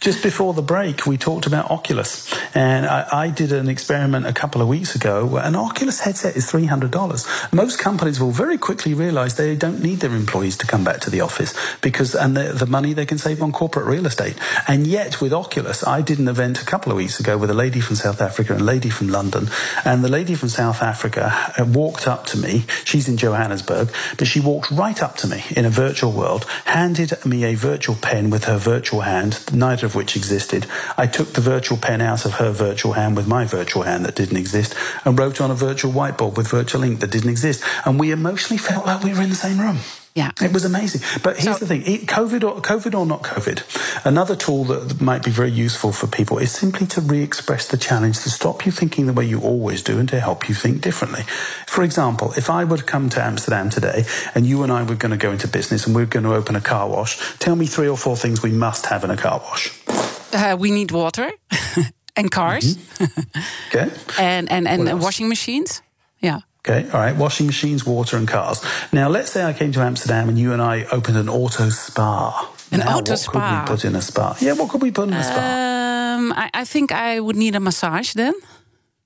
just before the break, we talked about Oculus, and I, I, did an experiment a couple of weeks ago. An Oculus headset is three hundred dollars. Most companies will very quickly realise they don't need their employees to come back to the office because and the, the money they can save on corporate real estate. And yet, with Oculus, I did an event a couple of weeks ago with a lady from South Africa and a lady from London, and the lady from South Africa uh, walked up to me. She's in Johannesburg, but she walked right up to me in a virtual world handed me a virtual pen with her virtual hand, neither of which existed. I took the virtual pen out of her virtual hand with my virtual hand that didn't exist and wrote on a virtual whiteboard with virtual ink that didn't exist. And we emotionally felt like we were in the same room. Yeah, it was amazing. But here's so, the thing: COVID or COVID or not COVID, another tool that might be very useful for people is simply to re-express the challenge to stop you thinking the way you always do and to help you think differently. For example, if I were to come to Amsterdam today and you and I were going to go into business and we are going to open a car wash, tell me three or four things we must have in a car wash. Uh, we need water and cars. Mm-hmm. okay. and and and washing machines. Yeah. Okay, all right. Washing machines, water, and cars. Now, let's say I came to Amsterdam and you and I opened an auto spa. An now, auto what spa. could we put in a spa? Yeah, what could we put in a spa? Um, I, I think I would need a massage then.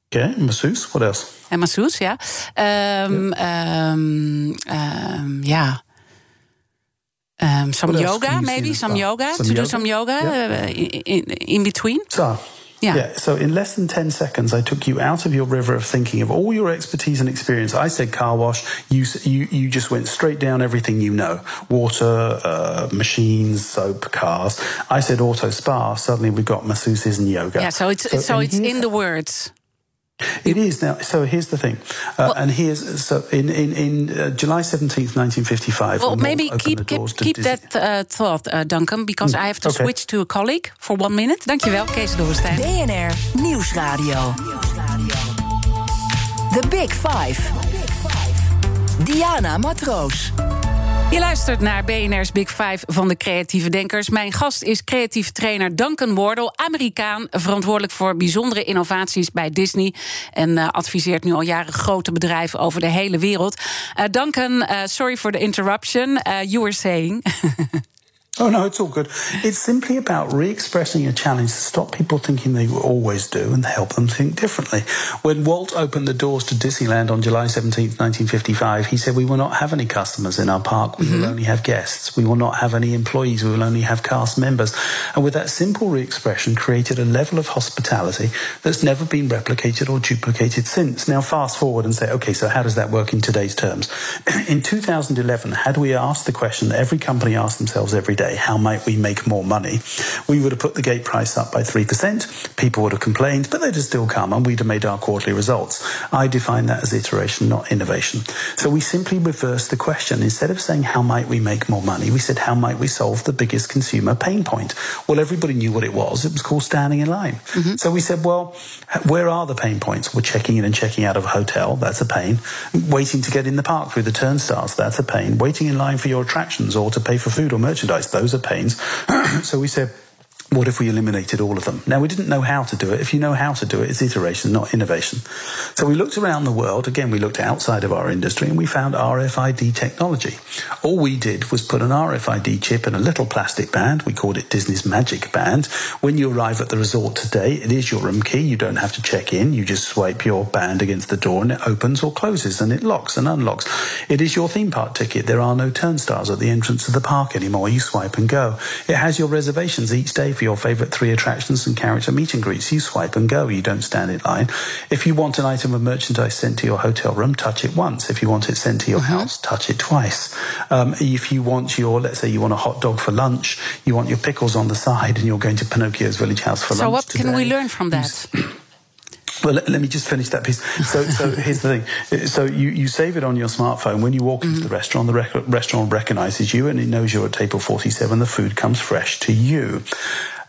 Okay, masseuse. What else? A masseuse, yeah. Um, um, um, yeah. Um, some What else can yoga, maybe some yoga Some to do some yoga Yeah. uh, in, in, in between. So, Yeah. So in less than 10 seconds, I took you out of your river of thinking of all your expertise and experience. I said car wash. You, you, you just went straight down everything you know. Water, uh, machines, soap, cars. I said auto spa. Suddenly we've got masseuses and yoga. Yeah, so it's so, and it's in the words. It is now. So here's the thing. Uh, and here's, so in, in, in uh, July 17th, 1955. Well, maybe keep keep, keep that uh, thought, uh, Duncan, because I have to okay. switch to a colleague for one minute. Thank Dankjewel, Kees Dorrestein. BNR Nieuwsradio. The Big Five. Diana Matroos. Je luistert naar BNR's Big Five van de creatieve denkers. Mijn gast is creatief trainer Duncan Wardle, Amerikaan, verantwoordelijk voor bijzondere innovaties bij Disney en eh, adviseert nu al jaren grote bedrijven over de hele wereld. Eh, Duncan, eh, sorry for the interruption. You were saying. Oh, no, it's all good. It's simply about re expressing a challenge to stop people thinking they always do and help them think differently. When Walt opened the doors to Disneyland on July 17th, 1955, he said, We will not have any customers in our park. We will mm-hmm. only have guests. We will not have any employees. We will only have cast members. And with that simple re expression, created a level of hospitality that's never been replicated or duplicated since. Now, fast forward and say, Okay, so how does that work in today's terms? in 2011, had we asked the question that every company asks themselves every day, how might we make more money? We would have put the gate price up by 3%. People would have complained, but they'd have still come and we'd have made our quarterly results. I define that as iteration, not innovation. So we simply reversed the question. Instead of saying, how might we make more money? We said, how might we solve the biggest consumer pain point? Well, everybody knew what it was. It was called standing in line. Mm-hmm. So we said, well, where are the pain points? We're checking in and checking out of a hotel. That's a pain. Waiting to get in the park through the turnstiles. That's a pain. Waiting in line for your attractions or to pay for food or merchandise. Those are pains. so we said, what if we eliminated all of them? Now, we didn't know how to do it. If you know how to do it, it's iteration, not innovation. So we looked around the world. Again, we looked outside of our industry and we found RFID technology. All we did was put an RFID chip in a little plastic band. We called it Disney's Magic Band. When you arrive at the resort today, it is your room key. You don't have to check in. You just swipe your band against the door and it opens or closes and it locks and unlocks. It is your theme park ticket. There are no turnstiles at the entrance to the park anymore. You swipe and go. It has your reservations each day for your favorite three attractions and character meet and greets. You swipe and go. You don't stand in line. If you want an item of merchandise sent to your hotel room, touch it once. If you want it sent to your house, touch it twice. Um, if you want your, let's say you want a hot dog for lunch, you want your pickles on the side and you're going to Pinocchio's Village House for so lunch So, what can we learn from that? well, let, let me just finish that piece. So, so here's the thing. So you, you save it on your smartphone. When you walk into the mm-hmm. restaurant, the rec- restaurant recognizes you and it knows you're at table 47. The food comes fresh to you.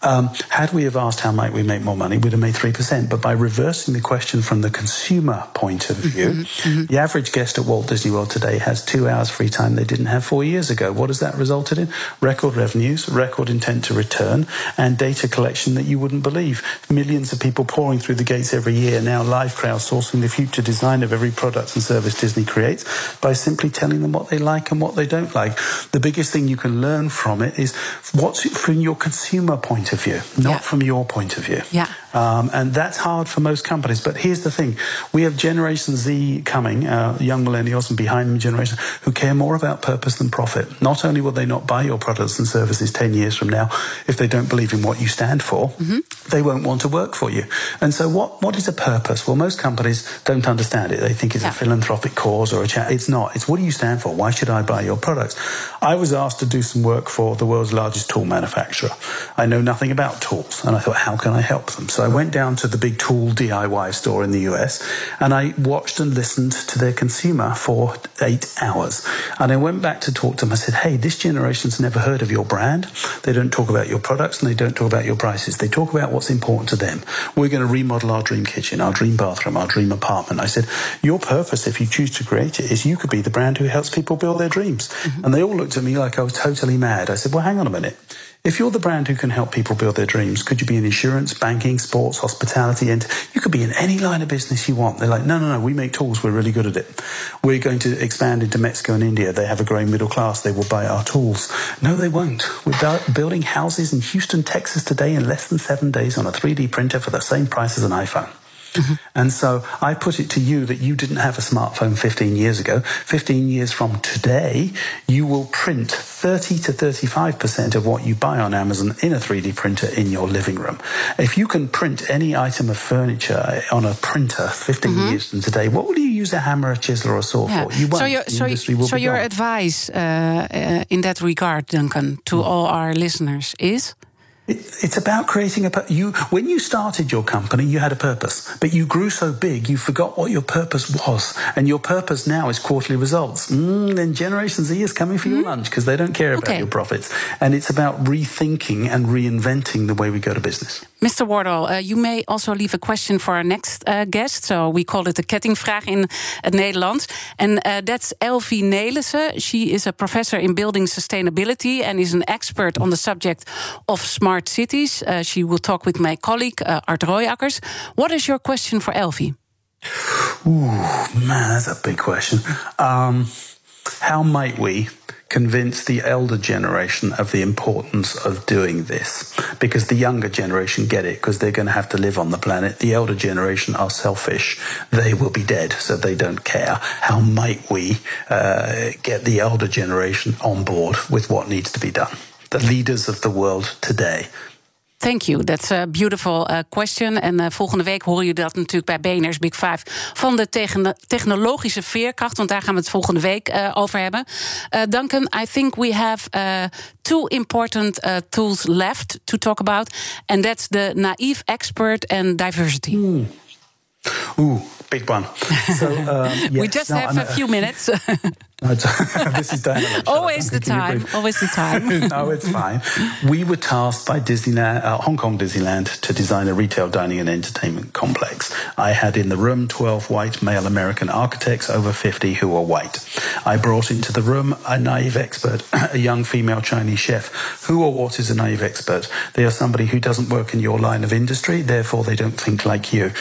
Um, had we have asked how might we make more money, we'd have made 3%. But by reversing the question from the consumer point of view, the average guest at Walt Disney World today has two hours free time they didn't have four years ago. What has that resulted in? Record revenues, record intent to return, and data collection that you wouldn't believe. Millions of people pouring through the gates every year, now live crowdsourcing the future design of every product and service Disney creates by simply telling them what they like and what they don't like. The biggest thing you can learn from it is what's from your consumer point of view, not Yeah. from your point of view. Yeah. Um, and that's hard for most companies. But here's the thing we have Generation Z coming, uh, young millennials and behind them generation, who care more about purpose than profit. Not only will they not buy your products and services 10 years from now if they don't believe in what you stand for, they won't want to work for you. And so, what, what is a purpose? Well, most companies don't understand it. They think it's Yeah. a philanthropic cause or a cha- It's not. It's what do you stand for? Why should I buy your products? I was asked to do some work for the world's largest tool manufacturer. I know nothing about tools, and I thought, how can I help them? So I went down to the big tool DIY store in the US, and I watched and listened to their consumer for eight hours. And I went back to talk to them. I said, hey, this generation's never heard of your brand. They don't talk about your products, and they don't talk about your prices. They talk about what's important to them. We're going to remodel our dream kitchen, our dream bathroom, our dream apartment. I said, your purpose, if you choose to create it, is you could be the brand who helps people build their dreams. Mm-hmm. And they all looked at me like I was totally mad. I said, well, hang on a minute. If you're the brand who can help people build their dreams, could you be in insurance, banking, sports, hospitality, and you could be in any line of business you want? They're like, no, no, no, we make tools. We're really good at it. We're going to expand into Mexico and India. They have a growing middle class. They will buy our tools. No, they won't. We're building houses in Houston, Texas today in less than seven days on a 3D printer for the same price as an iPhone. Mm-hmm. And so I put it to you that you didn't have a smartphone 15 years ago. 15 years from today, you will print 30 to 35% of what you buy on Amazon in a 3D printer in your living room. If you can print any item of furniture on a printer 15 mm-hmm. years from today, what will you use a hammer, a chisel, or a saw yeah. for? You won't. So, your, so, so your advice uh, uh, in that regard, Duncan, to mm. all our listeners is? It's about creating a you when you started your company you had a purpose but you grew so big you forgot what your purpose was and your purpose now is quarterly results mm, then generation z is coming for mm. your lunch because they don't care about okay. your profits and it's about rethinking and reinventing the way we go to business Mr. Wardle, uh, you may also leave a question for our next uh, guest. So we call it the kettingvraag in het Nederlands. And uh, that's Elvie Nelissen. She is a professor in building sustainability and is an expert on the subject of smart cities. She will talk with my colleague, Art Royakkers. What is your question for Elvie? Ooh, man, that's a big question. Um, how might we convince the elder generation of the importance of doing this because the younger generation get it because they're going to have to live on the planet. The elder generation are selfish. They will be dead, so they don't care. How might we uh, get the elder generation on board with what needs to be done? The leaders of the world today Thank you. That's a beautiful uh, question. En uh, volgende week horen jullie dat natuurlijk bij BNR's Big Five van de technologische veerkracht. Want daar gaan we het volgende week uh, over hebben. Duncan, I think we have two important tools left to talk about. And that's the naive expert and diversity. Mm. Ooh, big one. So, um, yes. we just no, have a few minutes. this is dynamic. Always the time. Always the time. no, it's fine. We were tasked by Disneyland, uh, Hong Kong Disneyland, to design a retail dining and entertainment complex. I had in the room 12 white male American architects, over 50 who were white. I brought into the room a naive expert, a young female Chinese chef. Who or what is a naive expert? They are somebody who doesn't work in your line of industry, therefore they don't think like you.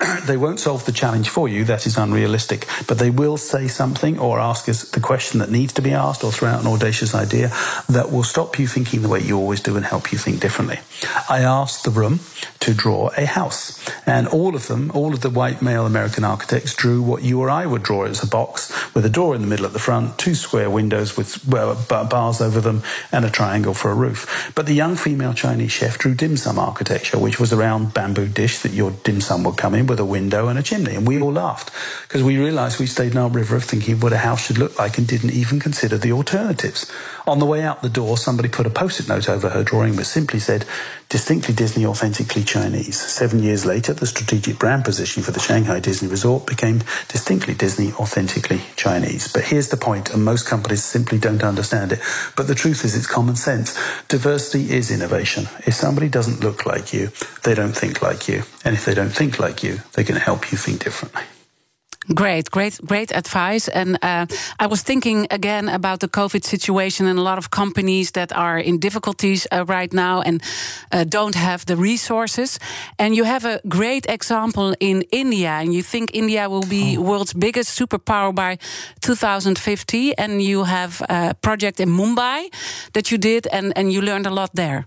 they won't solve the challenge for you, that is unrealistic, but they will say something or ask us the question that needs to be asked or throw out an audacious idea that will stop you thinking the way you always do and help you think differently. I asked the room to draw a house, and all of them, all of the white male American architects, drew what you or I would draw as a box with a door in the middle at the front, two square windows with well, bars over them, and a triangle for a roof. But the young female Chinese chef drew dim sum architecture, which was a round bamboo dish that your dim sum would come in with a window and a chimney. And we all laughed because we realized we stayed in our river of thinking what a house should look like and didn't even consider the alternatives. On the way out the door, somebody put a post it note over her drawing which simply said, distinctly Disney, authentically Chinese. Seven years later, the strategic brand position for the Shanghai Disney Resort became distinctly Disney, authentically Chinese. But here's the point, and most companies simply don't understand it. But the truth is, it's common sense. Diversity is innovation. If somebody doesn't look like you, they don't think like you. And if they don't think like you, they can help you think differently. Great, great, great advice. And uh, I was thinking again about the COVID situation and a lot of companies that are in difficulties uh, right now and uh, don't have the resources. And you have a great example in India, and you think India will be oh. world's biggest superpower by 2050. And you have a project in Mumbai that you did, and, and you learned a lot there.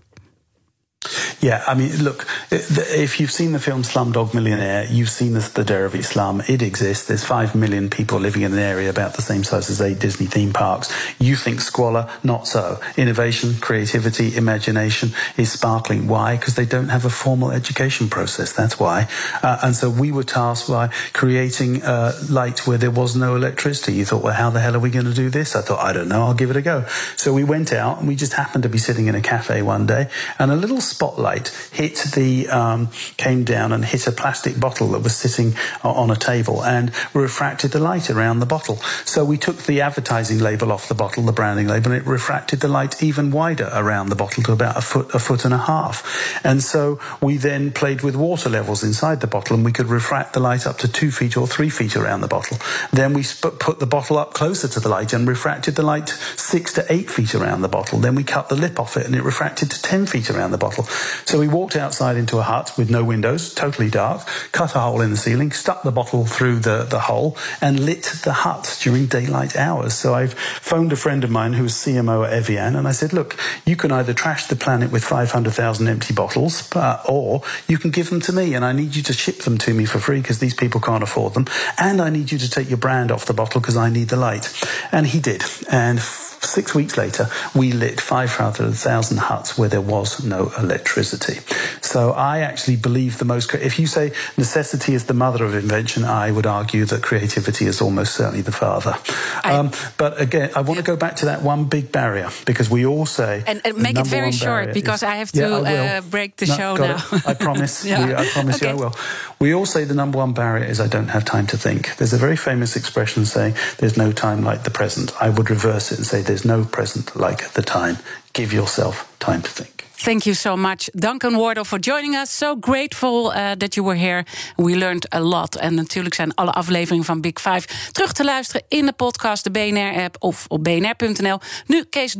Yeah, I mean, look, if you've seen the film Slumdog Millionaire, you've seen the, the Dharavi slum. It exists. There's five million people living in an area about the same size as eight Disney theme parks. You think squalor? Not so. Innovation, creativity, imagination is sparkling. Why? Because they don't have a formal education process. That's why. Uh, and so we were tasked by creating uh, light where there was no electricity. You thought, well, how the hell are we going to do this? I thought, I don't know. I'll give it a go. So we went out and we just happened to be sitting in a cafe one day and a little spotlight hit the um, came down and hit a plastic bottle that was sitting on a table and refracted the light around the bottle. So we took the advertising label off the bottle, the branding label, and it refracted the light even wider around the bottle to about a foot, a foot and a half. And so we then played with water levels inside the bottle, and we could refract the light up to two feet or three feet around the bottle. Then we put the bottle up closer to the light and refracted the light six to eight feet around the bottle. Then we cut the lip off it, and it refracted to ten feet around the bottle. So we walked outside into a hut with no windows, totally dark, cut a hole in the ceiling, stuck the bottle through the, the hole, and lit the hut during daylight hours. So I've phoned a friend of mine who was CMO at Evian, and I said, look, you can either trash the planet with 500,000 empty bottles, uh, or you can give them to me, and I need you to ship them to me for free because these people can't afford them, and I need you to take your brand off the bottle because I need the light. And he did. And six weeks later, we lit 500,000 huts where there was no electricity. So I actually believe the most, if you say necessity is the mother of invention, I would argue that creativity is almost certainly the father. I, um, but again, I want to go back to that one big barrier because we all say. And, and make it very short because is, I have to yeah, I uh, break the no, show now. I promise. yeah. we, I promise okay. you I will. We all say the number one barrier is I don't have time to think. There's a very famous expression saying there's no time like the present. I would reverse it and say there's no present like the time. Give yourself time to think. Thank you so much, Duncan Wardle, for joining us. So grateful uh, that you were here. We learned a lot. En natuurlijk zijn alle afleveringen van Big Five terug te luisteren in de podcast, de BNR-app of op bnr.nl. Nu Kees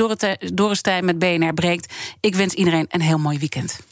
Dorrestein met BNR breekt. Ik wens iedereen een heel mooi weekend.